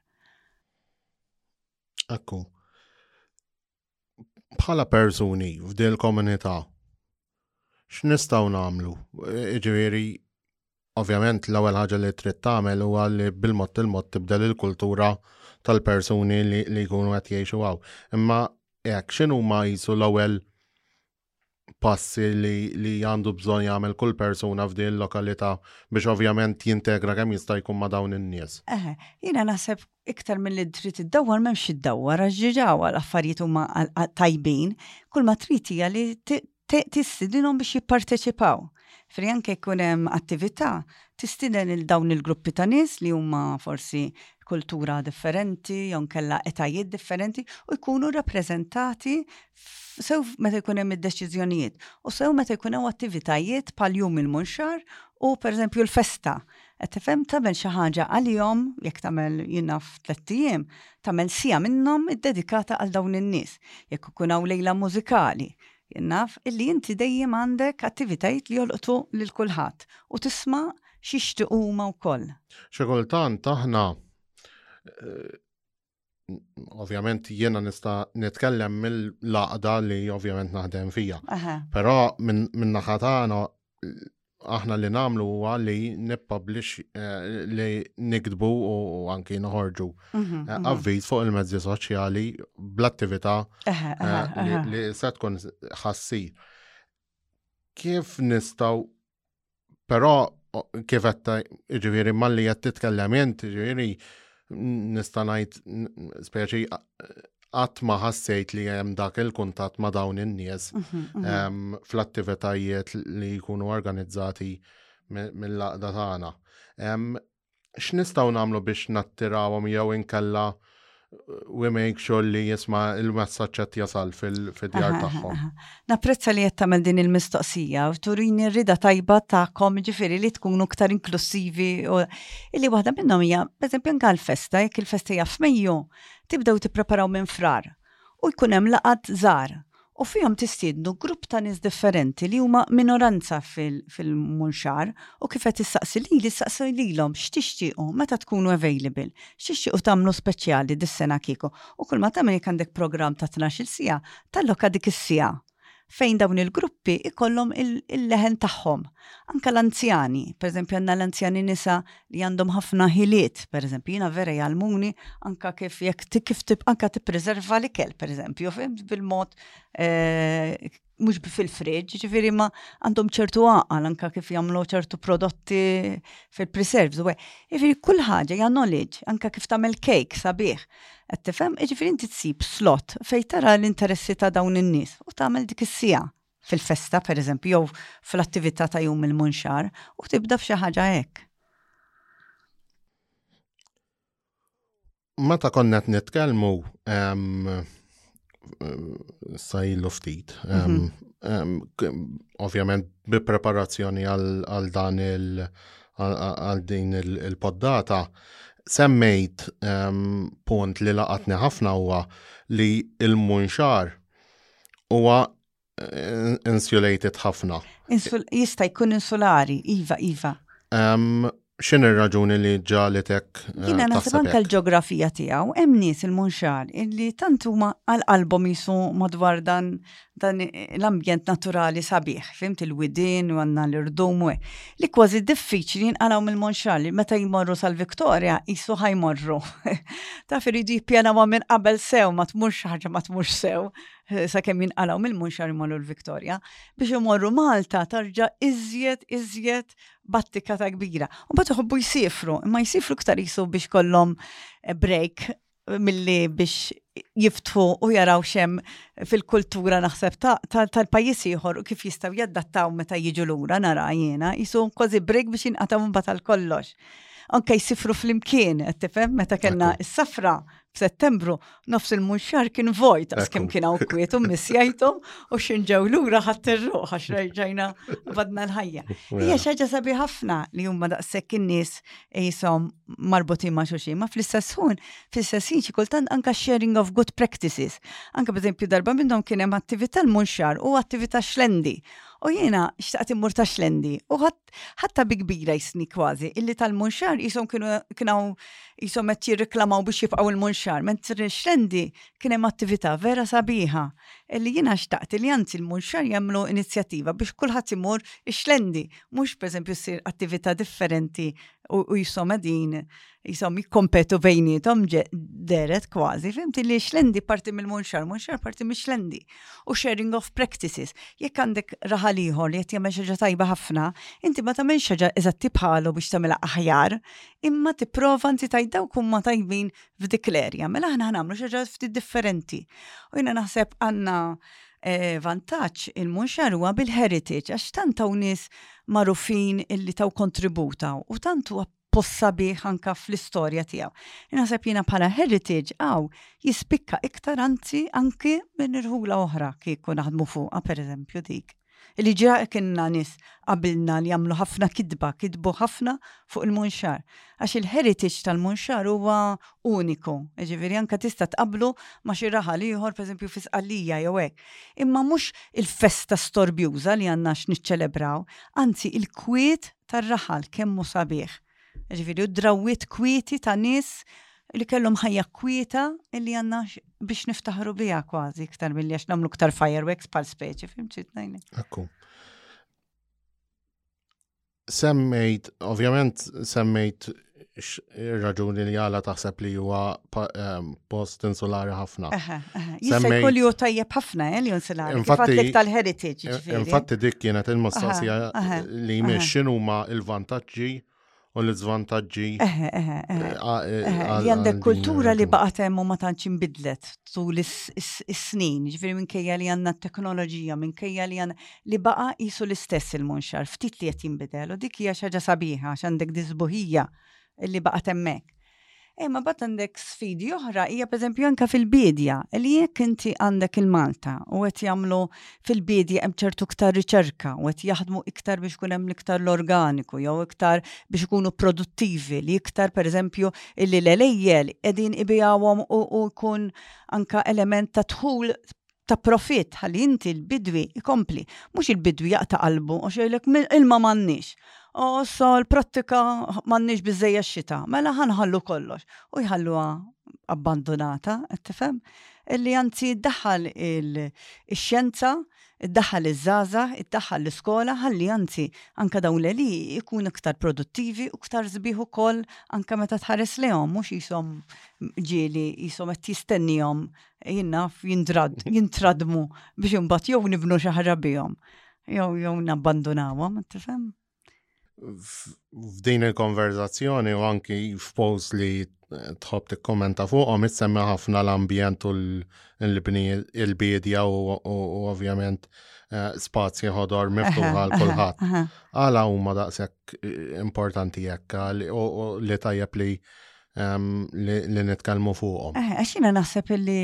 Ekku. Bħala persuni f'dil komunità x'nistgħu nagħmlu? Ġifieri Ovvjament l-ewwel ħaġa li trid tagħmel huwa li bil-mod il-mod tibdel il-kultura tal-persuni li, li jkunu qed jgħixu hawn. Imma hekk x'inhu ma jisu l-ewwel passi li, li għandu bżonn jagħmel kull persuna f'din il-lokalità biex ovvjament jintegra kemm jista' jkun ma' dawn in-nies. Eħe, jiena naħseb iktar mill-li trid iddawwar m'hemmx iddawwar għax ġiġawa l-affarijiet huma tajbin, kull ma trid hija li tistidinhom biex jipparteċipaw. Fri anke jkun hemm attività, tistiden il dawn il-gruppi ta' nies li huma forsi kultura differenti jew nkella etajiet differenti u jkunu rappreżentati sew meta jkun hemm id-deċiżjonijiet u sew meta jkun hemm attivitajiet bħal jum il-munxar u pereżempju l-festa. Qed tifhem tagħmel xi ħaġa għalihom jekk tagħmel jien naf tlett ijiem, tagħmel siegħa minnhom iddedikata għal dawn in-nies. Jekk ikun hawn lejla mużikali, Jien naf illi inti dejjem għandek attivitajiet li jolqtu lil kulħadd u tisma' x'jixtiequ huma wkoll. Xi kultant aħna eh, ovvjament jiena nista' nitkellem mill-laqda li ovvjament naħdem fija. Però minn naħa tagħna aħna li namlu huwa li nippublish eh, li nikdbu u anki noħorġu mhm, eh, mhm. avviz fuq il-mezzi soċjali bl-attività eh, li se tkun ħassi. Kif nistaw, però kif qed ġifieri malli qed titkellem int, ġifieri Nista' ngħid speċi qatt ma ħassejt li hemm dak il-kuntatt ma' dawn in-nies mhm, mhm. fl-attivitajiet li jkunu organizzati mill-laqda tagħna. X'nistgħu nagħmlu biex nattirawhom jew inkella we make sure li jisma il-messaċċet jasal fil-djar tagħhom. Napprezza li qed tagħmel din il-mistoqsija u turini r-rida tajba tagħkom ġifieri li tkunu ktar inklusivi u illi waħda minnhom hija pereżempju anke l-festa jekk il-festa hija f'Mejju tibdew tippreparaw minn Frar u jkun hemm laqgħat żgħar u fihom tistiednu grupp ta' nies differenti li huma minoranza fil-Munxar u kif qed issaqsi lili ssaqsu lilhom x'tixtiequ meta tkunu available, x'tixtiequ tagħmlu speċjali dis-sena kieku u kulma tagħmel jekk għandek programm ta' tnax-il siegħa Talloka dik is-siegħa fejn dawn il-gruppi jkollhom il-leħen tagħhom. Anke l-anzjani, pereżempju għandna l-anzjani nisa li għandhom ħafna ħiliet, pereżempju jiena vera jgħallmuni anke kif jekk kif anke tippreserva l-ikel pereżempju, fimt bil-mod eh, mhux fil-friġġ, ġifieri ma għandhom ċertu għaqal anke kif jagħmlu ċertu prodotti fil-preserves. Ġifieri kull ħaġa hija knowledge anke kif tagħmel kejk sabiħ Qed tifhem? Jiġifieri inti tsib slot fejn tara l-interessi ta' dawn in-nies u tagħmel dik is-siegħa fil-festa pereżempju jew fl-attività ta' jum il-munxar u tibda f'xi ħaġa hekk. Meta konna qed nitkellmu Sajlu ftit. Mhm. Ovvjament bi preparazzjoni għal dan il- għal din il-poddata, semmejt punt li laqatni ħafna huwa li il-munxar huwa insulated ħafna. Jista' jkun insulari, iva, iva. X'in ir-raġuni li ġalitek? Eh, Jiena naħseb anke l-ġeografija tiegħu hemm nies il-munxar illi tant huma għal qalbhom jisu madwar dan dan l-ambjent naturali sabiħ, fimt il-widin u għandna l-irdum u li kważi diffiċli jinqalgħu mill-munxar li meta jmorru sal-Viktorja jisu ħajmorru. Taf iridu jippjanaw minn qabel sew ma tmurx ħaġa ma tmurx sew sakemm jinqalgħu mill-Munxar imorru l-Viktorja, biex imorru Malta tarġa iżjed iżjed battika ta' kbira. U bat iħobbu jsifru, imma jsifru ktar jisu biex kollhom eh, break milli biex jiftħu u jaraw xem fil-kultura naħseb tal-pajis ieħor u kif jistaw jaddattaw meta jiġu lura nara jiena, jisu kważi break biex jinqataw mbagħad tal kollox anke jsifru fl-imkien, tifhem, meta kellna s-safra F'Settembru, nofs il-munxar kien vojt, għas kim kien għaw kwiet u misjajtom u xinġaw l-ura ħadd ir-ruħ għax rajġajna badna l-ħajja. Hija xaġa sabi ħafna li huma daqshekk in-nies jisom marbutin ma' xuxin, ma fl-istess ħun, fl-istess ħin xi kultant anka sharing of good practices. Anka b'eżempju darba minnhom kien hemm attività l-munxar u attività xlendi. U jiena xtaqt immur ta' xlendi u ħadd ħatta bi kbira jisni kważi, illi tal-munxar jisom kienu kienaw jisom qed jirreklamaw biex jibqgħu il-munxar, mentri xrendi kien hemm attività vera sabiħa, illi jiena xtaqt li anzi l-munxar jagħmlu inizjattiva biex kulħadd imur ix-xlendi, mhux pereżempju ssir attività differenti u jisom qegħdin jisom jikkompetu bejnietom deret kważi, fimti li xlendi parti mill-munxar, munxar parti mill xlendi u sharing of practices. Jekk għandek raħal ieħor li qed jagħmel xaġa tajba ħafna, inti ma tagħmel xaġa eżatt tibħalu biex tagħmilha aħjar, imma tipprova inti tajt dawk huma tajbin f'dik l-erja. Mela aħna nagħmlu xaġa ftit differenti. U jiena naħseb għandna eh, vantaġġ il-munxar huwa bil-heritage għax tant hawn nies marufin illi taw kontributa u tant huwa post sabiħ anka fl-istorja tiegħu. Naħseb jiena bħala heritage għaw jispikka iktar anzi anki minn irħula oħra kieku naħdmu fuqha pereżempju dik. Li ġa kienna nis qabilna li jagħmlu ħafna kidba, kidbu ħafna fuq il-munxar. Għax il-heritage tal-munxar huwa uniku, ġifieri anka tista' tqablu ma' xi raħal ieħor pereżempju fi sqallija jew hekk. Imma mhux il-festa storbjuża li għandna x'niċċelebraw, anzi il-kwiet tar-raħal kemm hu sabiħ. Jiġifieri u d-drawwiet kwieti ta' nies li kellhom ħajja kwieta li għandna biex niftaħru biha kważi iktar milli għax nagħmlu iktar fireworks bħal speċi, fim ċit najni. Ekku. Semmejt, ovvjament semmejt raġuni li għala taħseb li huwa ehm, post insulari ħafna. Jista' jkun li tajjeb ħafna eh, li insulari. Infatti tal-heritage. Eh, eh? Infatti dik kienet il-mistoqsija li jmiex x'inhuma il-vantaġġi u l-iżvantaġġi. Li għandek kultura li baqgħet hemm u ma tantx inbidlet tul is-snin, ġifieri minkejja li għandna t-teknoloġija, minkejja li għandna li baqa' qisu l-istess il-munxar, ftit li qed jinbidel u dik hija xi ħaġa sabiħa għax għandek di sbuħija li baqgħet hemmhekk. Imma bad għandek sfidi oħra hija pereżempju anke fil-biedja li jekk inti għandek il-Malta u qed jagħmlu fil-biedja hemm ċertu iktar riċerka u qed jaħdmu iktar biex ikun hemm iktar l-organiku jew iktar biex ikunu produttivi li iktar pereżempju illi l-elejjel qegħdin ibijawhom u jkun anke element ta' dħul ta' profit ħalli inti l-bidwi ikompli, mhux il-bidwi jaqta' qalbu għax jgħidlek ilma m'għandniex. Oh, so l-prattika m'għandniex biżejja xita, mela ħanħallu kollox. U jħalluha abbandunata, qed tifhem? Illi anzi ddaħħal il-xjenza, iddaħħal iż-żgħażagħ, iddaħħal l-iskola, ħalli anzi anke dawn l-eli jkun iktar produttivi u iktar sbieħ ukoll anke meta tħares lehom mhux ishom ġieli ishom qed jistennihom jien naf jindrad, jintradmu biex imbagħad jew nibnu xi ħaġa bihom, jew jew nabbandunawhom, tifhem? F'din il-konverzazzjoni u anki f'post li tħobb tikkommenta fuqhom issemmi ħafna l-ambjent u l-bni il-bidja u ovvjament eh, spazji ħodor miftuħa għal kulħadd. Għala huma daqshekk eh, importanti hekk li tajjeb li li nitkellmu fuqhom. Eh, għax jiena naħseb li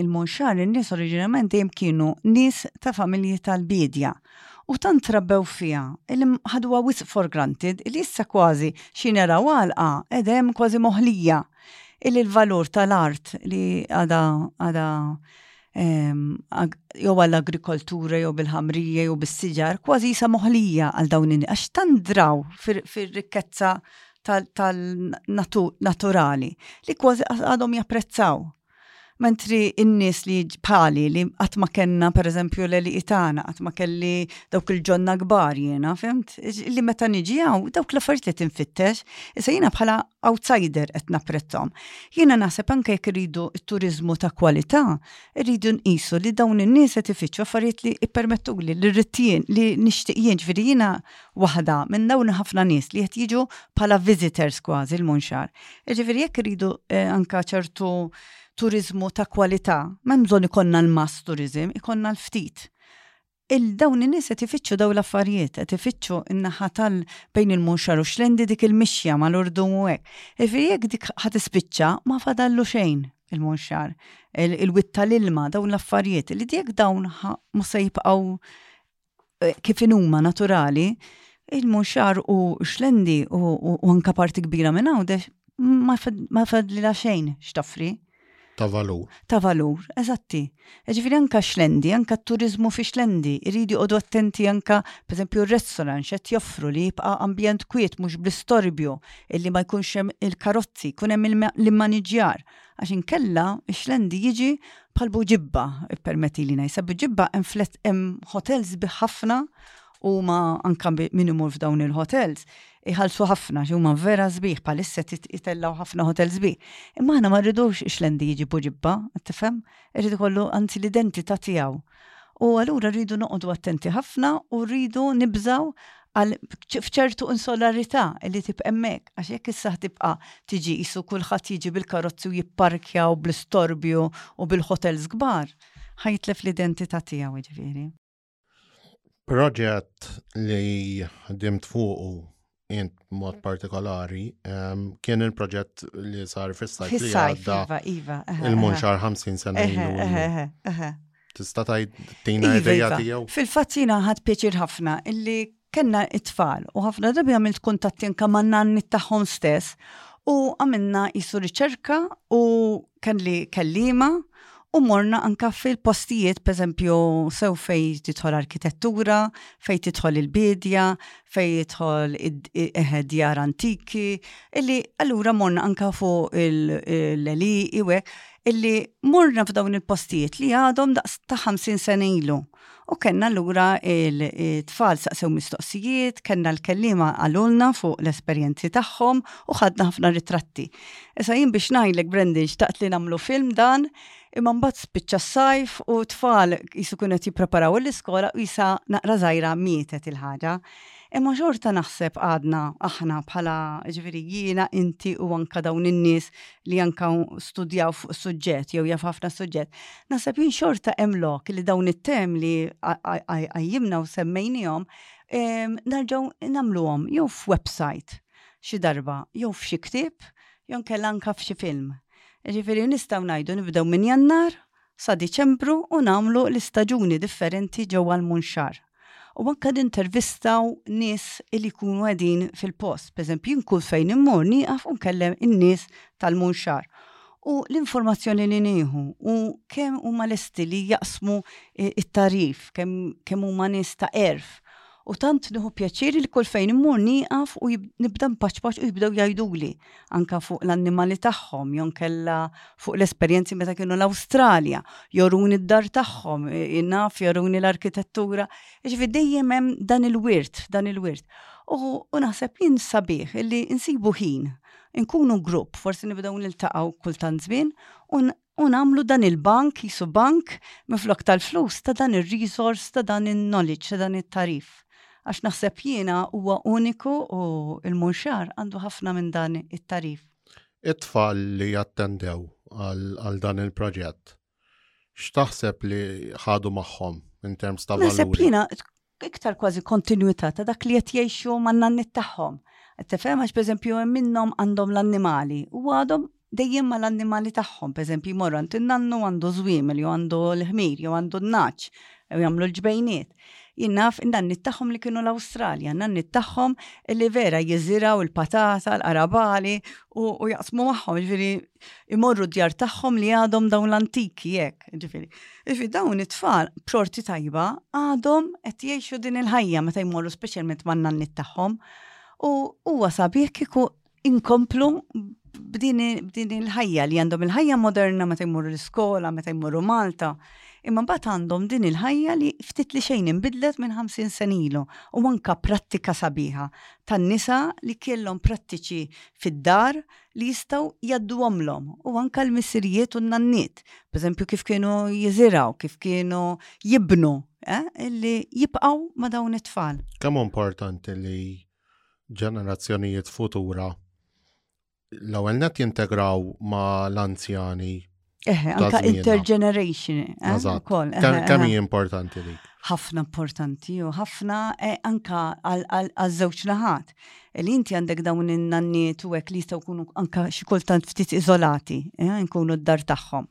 il-Monxar in-nies oriġinament dejjem kienu nies ta' familji tal-bidja u tant trabbew fiha li ħadwa wisq for granted li issa kważi xi nera għalqa edem kważi moħlija illi l-valur tal-art li għada għada ehm, jew għall-agrikoltura jew bil-ħamrija jew bis-siġar kważi jisa moħlija għal dawn għax tandraw fir-rikkezza tal-naturali li kważi għadhom japprezzaw. Mentri in-nies li bħali li qatt ma kellna pereżempju l-eli itana, qatt ma kelli dawk il-ġonna kbar jiena, fimt? Li meta niġi hawn dawk l-affarijiet li tinfittex, issa jiena bħala outsider qed napprezzhom. Jiena naħseb anke jekk iridu t-turiżmu ta' kwalità, irridu nqisu li dawn in-nies qed ifittxu affarijiet li jippermettuli li rrid li nixtieq jien ġifieri jiena waħda minn dawn ħafna nies li qed jiġu bħala visitors kważi l-Munxar. Jiġifieri jekk iridu eh, anka ċertu turizmu ta' kwalità, ma bżonn ikonna l-mass turizm, ikonna l-ftit. Il-dawn in-nies qed ifittxu daw l-affarijiet, qed ifittxu n-naħa tal bejn il-munxar u xlendi dik il-mixja mal-urdu u hekk. Ifi jekk dik ħad ispiċċa ma fadallu xejn il-munxar, il-witta l-ilma, dawn l-affarijiet, li jekk dawn ma se jibqgħu kif inhuma naturali, il-munxar u xlendi u anka parti kbira minn għawdex ma fadli la xejn xtafri. Ta' valur. Ta' valur, eżatti. Ġifiri anka xlendi, anka turizmu fi xlendi, irridi għodu attenti anka, per esempio, il-restaurant xed joffru li jibqa ambjent kwiet mux bl-istorbju illi ma jkunx hemm il-karozzi, kunem l-immaniġjar għax inkella ix-xlendi jiġi bħal buġibba, permettili ngħid, buġibba hemm flet hemm hotels bi ħafna u ma anka min imur f'dawn il-hotels iħallsu ħafna xi huma vera sbieħ bħalissa titellaw ħafna hotel sbieħ. Imma aħna ma rridux ix-xlendi jiġi buġibba, tifhem? Irid ikollu anzi l-identità tiegħu. U allura rridu noqogħdu attenti ħafna u rridu nibżaw għal fċertu insolarità li tibqa' hemmhekk għax jekk issa tibqa' tiġi qisu kulħadd jiġi bil-karozzi u jipparkjaw bl-istorbju u bil-ħotels kbar, ħajtlef l-identità tiegħu jiġifieri. Proġett li ħdimt fuqu int mod partikolari, ehm, kien il-proġett li sar fis-sajf li għadda iva, iva, il-munxar 50 sena ilu. Tista' tajt tina iva, ideja tiegħu? Fil-fatt jiena ħadd pjaċir ħafna illi kellna it-tfal u ħafna drabi għamilt kuntatti anke man-nanni tagħhom stess u għamilna jisu riċerka u kelli kellima u morna anka fil-postijiet, per eżempju, sew fej titħol arkitettura, fej titħol il-bidja, fej titħol id-djar antiki, illi allura morna anka fuq il-leli, iwe, illi morna f'dawn il-postijiet li għadhom daqs ta' 50 sena ilu. U kellna lura il-tfal saqsew mistoqsijiet, kellna l-kellima għalulna fuq l-esperjenzi tagħhom u ħadna ħafna ritratti. Issa jien biex ngħidlek Brendan xtaqt li nagħmlu film dan, imma mbagħad spiċċa s-sajf u tfal jisu kienu qed jippreparaw l-iskola u jisa naqra żgħira mietet il-ħaġa. Imma xorta naħseb għadna aħna bħala ġifieri jiena, inti u anke dawn in-nies li anka studjaw fuq suġġett jew jaf ħafna suġġett, naħseb jien xorta hemm lok li dawn it-tem li għajjimna u semmejnihom narġgħu nagħmluhom jew f'website xi darba, jew f'xi ktieb, jew kella anka f'xi film. Ġifieri nistgħu ngħidu nibdew minn Jannar sa Diċembru u nagħmlu l-istaġuni differenti ġewwa l-Munxar. U anke nintervistaw nies li jkunu qegħdin fil-post. Pereżempju, jien kull fejn immur nieqaf u nkellem in-nies tal-Munxar. U l-informazzjoni li nieħu u kemm huma lesti li jaqsmu t-tagħrif, kemm huma nies ta' għerf. U tant nieħu pjaċir li kull fejn immur nieqaf u nibda mpaċpaċ u jibdew jgħiduli anka fuq l-annimali tagħhom, jew kella fuq l-esperjenzi meta kienu l-Awstralja, joruni d-dar tagħhom, naf joruni l-arkitettura. Ġifi dejjem hemm dan il-wirt, dan il-wirt. U naħseb jien sabiħ illi nsibu ħin, inkunu grupp, forsi nibdew niltaqgħu kull tant żmien, u u nagħmlu dan il-bank qisu bank minflok tal-flus ta' dan ir-resource, ta' dan il-knowledge, ta' dan it-tagħrif. Għax naħseb jiena huwa uniku u l-Munxar għandu ħafna minn dan it-tagħrif. It-tfal li attendew għal dan il-proġett, x'taħseb li ħadu magħhom in terms ta' valuri? Naħseb jiena iktar kważi kontinwità ta' dak li qed jgħixu man-nanniet tagħhom. Qed tifhem għax pereżempju hemm minnhom għandhom l-annimali u għadhom dejjem mal-annimali tagħhom, pereżempju jmorru għand in-nannu għandu żwiemel jew għandu l-ħmir jew għandu n-nagħaġ jew jagħmlu l-ġbejniet. Jien naf in-nanniet tagħhom li kienu l-Awstralja, n-nanniet tagħhom li vera jiżirgħu l-patata, l-qarabagħli u jaqsmu magħhom, jiġifieri jmorru d-djar tagħhom li għadhom dawn l-antiki hekk, jiġifieri. Ifi dawn it-tfal b'xorti tajba għadhom qed jgħixu din il-ħajja meta jmorru speċjalment man-nannit tagħhom. U huwa sabiħ kieku inkomplu b'din il-ħajja li għandhom il-ħajja moderna meta jmorru l-iskola, meta jmorru Malta. Imma mbagħad għandhom din il-ħajja li ftit li xejn inbidlet minn 50 sen ilu u anka prattika sabiħa tan-nisa li kellhom prattiċi fid-dar li jistgħu jgħadduhomlhom u anke l-missirijiet u n-nanniet, pereżempju kif kienu jiżiraw, kif kienu jibnu, eh, li jibqgħu ma' dawn it-tfal. Kemm importanti li ġenerazzjonijiet futura l-ewwel net jintegraw ma' l-anzjani Eħe, anka intergeneration. Ukoll. Kemm hija importanti li? Ħafna importanti u ħafna e, anka għal żewġ naħat. E, li inti għandek dawn in-nanniet u hekk li jistgħu jkunu anka xi kultant ftit iżolati, e, nkunu d-dar tagħhom.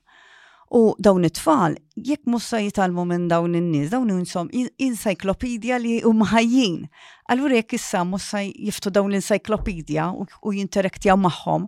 U dawn it-tfal, jekk mussa jitalmu minn dawn in-nies, dawn insom encyclopedia li huma ħajjin. Allura jekk issa mussa jiftu dawn l-encyclopedia u jinteraktjaw magħhom,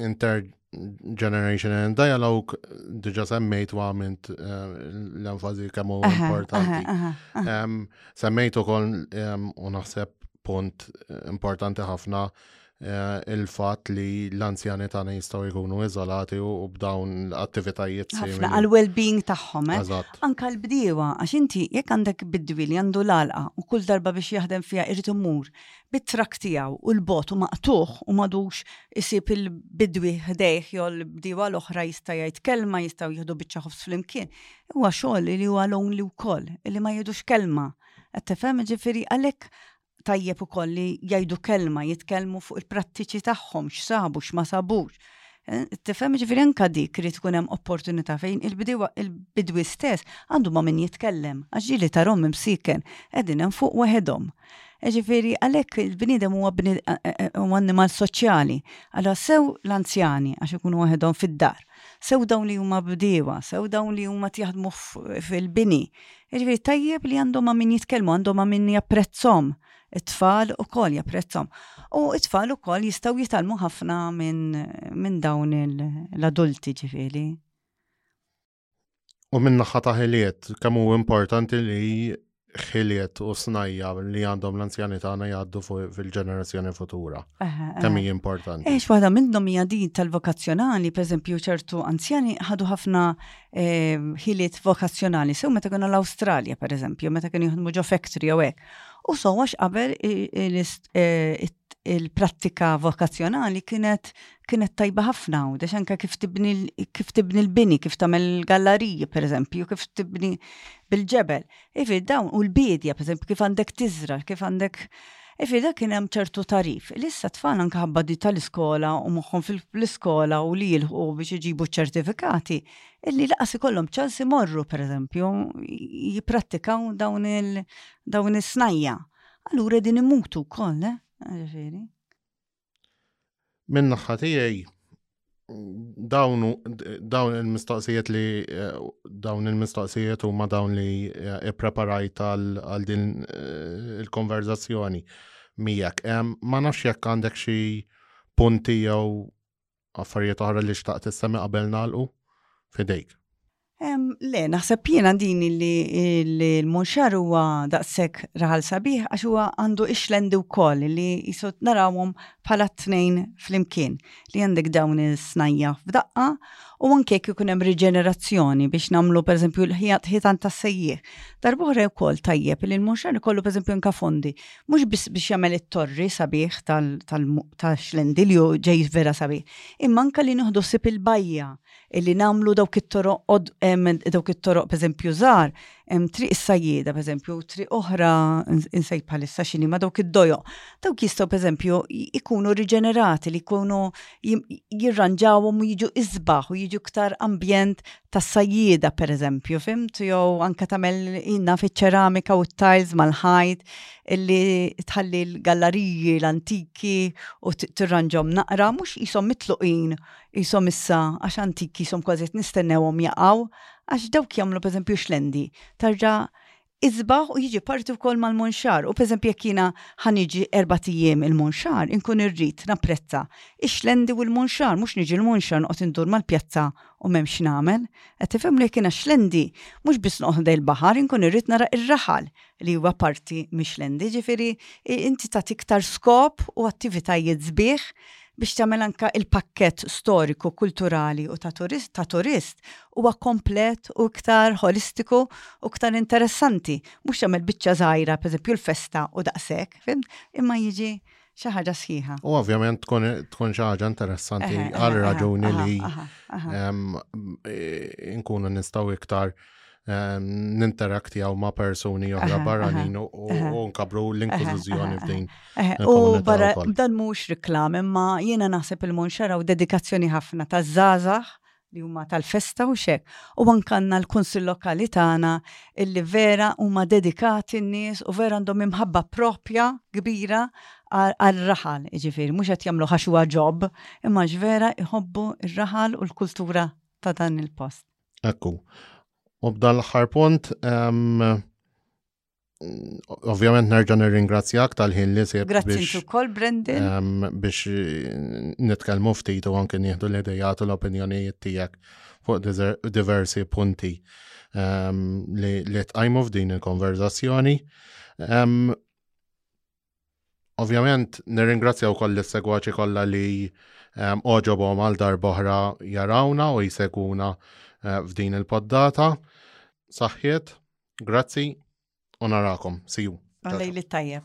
intergenerational dialogue diġa semmejt u għamilt eh, l-enfazi kemm huwa importanti. Semmejt ukoll u naħseb punt eh, importanti ħafna eh, il-fat li l-anzjani tagħna jistgħu jkunu iżolati u b'dawn l-attivitajiet ħafna għal well-being tagħhom. Eh? Anka l-bdiewa għax inti jekk għandek bidwi li għandu l-alqa u kull darba biex jaħdem fiha irid imur bit-trakk tiegħu u l-bogħod u maqtugħ u m'għadux isib il-bidwi ħdejh jew l-bdiewa l-oħra jista' jgħid kelma, jistgħu jieħdu biċċa ħobż flimkien. Huwa xogħol li huwa lonely wkoll, li ma jgħidux kelma. Qed tifhem ġifieri għalhekk tajjeb ukoll li jgħidu kelma, jitkellmu fuq il-prattiċi tagħhom, x'sabu, x'ma sabux. Eh, tifhem ġifieri anke dik irid tkun hemm opportunità fejn il-bdiewa il-bidwi stess għandu ma' min jitkellem għax ġieli tarhom imsiken qegħdin hemm fuq waħedhom. Ġifiri, għalek il-bnidem huwa eh, eh, eh, annimal soċjali. Għalla sew l-anzjani, għax ikunu waħedhom fid-dar, sew dawn li huma bdiewa, sew dawn li huma tjaħdmu fil-bini. Ġifiri, tajjeb li għandhom ma' min jitkellmu, għandhom ma' min japprezzom. It-tfal u kol japprezzom. U it-tfal u kol jistaw jitalmu ħafna minn min dawn l-adulti ġifiri. U minn naħa ta' ħiliet, kemm hu importanti li ħiliet u snajja li għandhom l-anzjani tagħna jgħaddu fil-ġenerazzjoni futura. Kemm hija importanti. Eħx waħda minnhom hija din tal-vokazzjonali, pereżempju ċertu anzjani ħadu ħafna eh, ħiliet vokazzjonali, sew meta kienu l-Awstralja pereżempju, meta kienu jħdmu ġo factory jew hekk. U so għax qabel eh, il-prattika vokazzjonali kienet kienet tajba ħafna u dex anka kif tibni kif tibni l-bini, kif tagħmel gallariji pereżempju, kif tibni bil-ġebel. Ifi dawn u l-bidja pereżempju kif għandek tiżra, kif għandek Ifi da kien hemm ċertu tarif. Lissa tfal anka ħabba di tal-iskola u moħħhom fil-iskola u li jilħu biex iġibu ċertifikati, illi laqas ikollhom ċans imorru pereżempju jipprattikaw dawn il-snajja. Allura din imutu wkoll, eh? Ġifieri. Minn naħħa tiegħi dawn dawn il-mistoqsijiet li eh, dawn il-mistoqsijiet huma dawn li eh, ippreparajt għal din eh, il-konverzazzjoni miegħek. Ma nafx jekk għandek xi punti jew Affarijiet oħra li xtaqt tissemi qabel nagħlqu? Fidejk. Le, naħseb jien għandini li l-munxar huwa daqsek raħal sabiħ għax huwa għandu ixlendi wkoll li jisot narawhom bħala t-tnejn flimkien li għandek dawn is-snajja f'daqqa u anke jekk ikun hemm riġenerazzjoni biex nagħmlu pereżempju l-ħijat ħitan tas-sejjieħ. Darbohra wkoll tajjeb li l-munxar ikollu pereżempju anka fondi mhux biss biex jagħmel it-torri sabiħ tal-xlendilju ġej vera sabiħ, imma anke li nieħdu sib il-bajja li nagħmlu dawk it-toroq dawk it-toroq pereżempju żgħar, hemm triq is-sajjieda pereżempju, triq oħra insejt bħalissa x'inhi ma' dawk id-dojoq. Dawk jistgħu pereżempju jkunu riġenerati li jkunu jirranġawhom u jiġu isbaħ u jiġu iktar ambjent ta' sajjida per eżempju, fimt, jew anka tagħmel inna fiċ-ċeramika u t-tiles mal-ħajt illi tħalli l-gallariji l-antiki u tirranġom naqra, mhux qishom mitluqin qishom issa għax antiki qishom kważi qed nistennewhom jaqgħu, għax dawk jagħmlu per eżempju xlendi, tarġa' isbaħ u jiġi parti wkoll mal-munxar. U pereżempju jekk jiena ħa niġi erbat ijiem il-munxar, inkun irrid napprezza x-xlendi u l-munxar, mhux niġi l-munxar noqgħod indur mal-pjazza u m'hemm x'nagħmel. Qed tifhemni? Jekk jiena xlendi, mhux biss noqgħod ħdej il-baħar, inkun irrid nara r-raħal li huwa parti mix-xlendi. Jiġifieri inti tagħti iktar skop u attivitajiet sbieħ biex tagħmel anke il-pakkett storiku, kulturali u ta' turist, ta' turist huwa komplet u iktar holistiku u iktar interessanti. Mhux tagħmel biċċa żgħira, pereżempju l-festa u daqshekk, fim, imma jiġi xi ħaġa sħiħa. U ovvjament tkun xi ħaġa interessanti għal raġuni li nkunu nistgħu iktar ninterakti għaw ma' personi oħra barranin u nkabru l-inklużjoni f'din. U barra dan mhux reklam, imma jiena naħseb il-monxara u dedikazzjoni ħafna ta' żgħażagħ li huma tal-festa u xek. U għankanna l-Kunsil Lokali tagħna illi vera huma dedikati n-nies u vera għandhom imħabba propja kbira għal-raħal, ġifir, mhux qed jagħmlu ħaxuha ġob, imma ġvera iħobbu r-raħal u l-kultura ta' dan il-post. Ekku. U b'dan l-aħħar punt, ovvjament nerġa' nirringrazzjak tal-ħin li se Grazzi ukoll Brendan. Biex nitkellmu ftit u anke nieħdu l-idejat u l-opinjonijiet tiegħek fuq diversi punti li tqajmu f'din il-konverzazzjoni. Ovvjament, nirringrazzja wkoll lis-segwaċi kollha li ehm, oġobhom għal darboħra jarawna u jsegwuna eh, f'din il-poddata. Saħħiet, grazzi u narakom. See you. Għallej li tajjeb.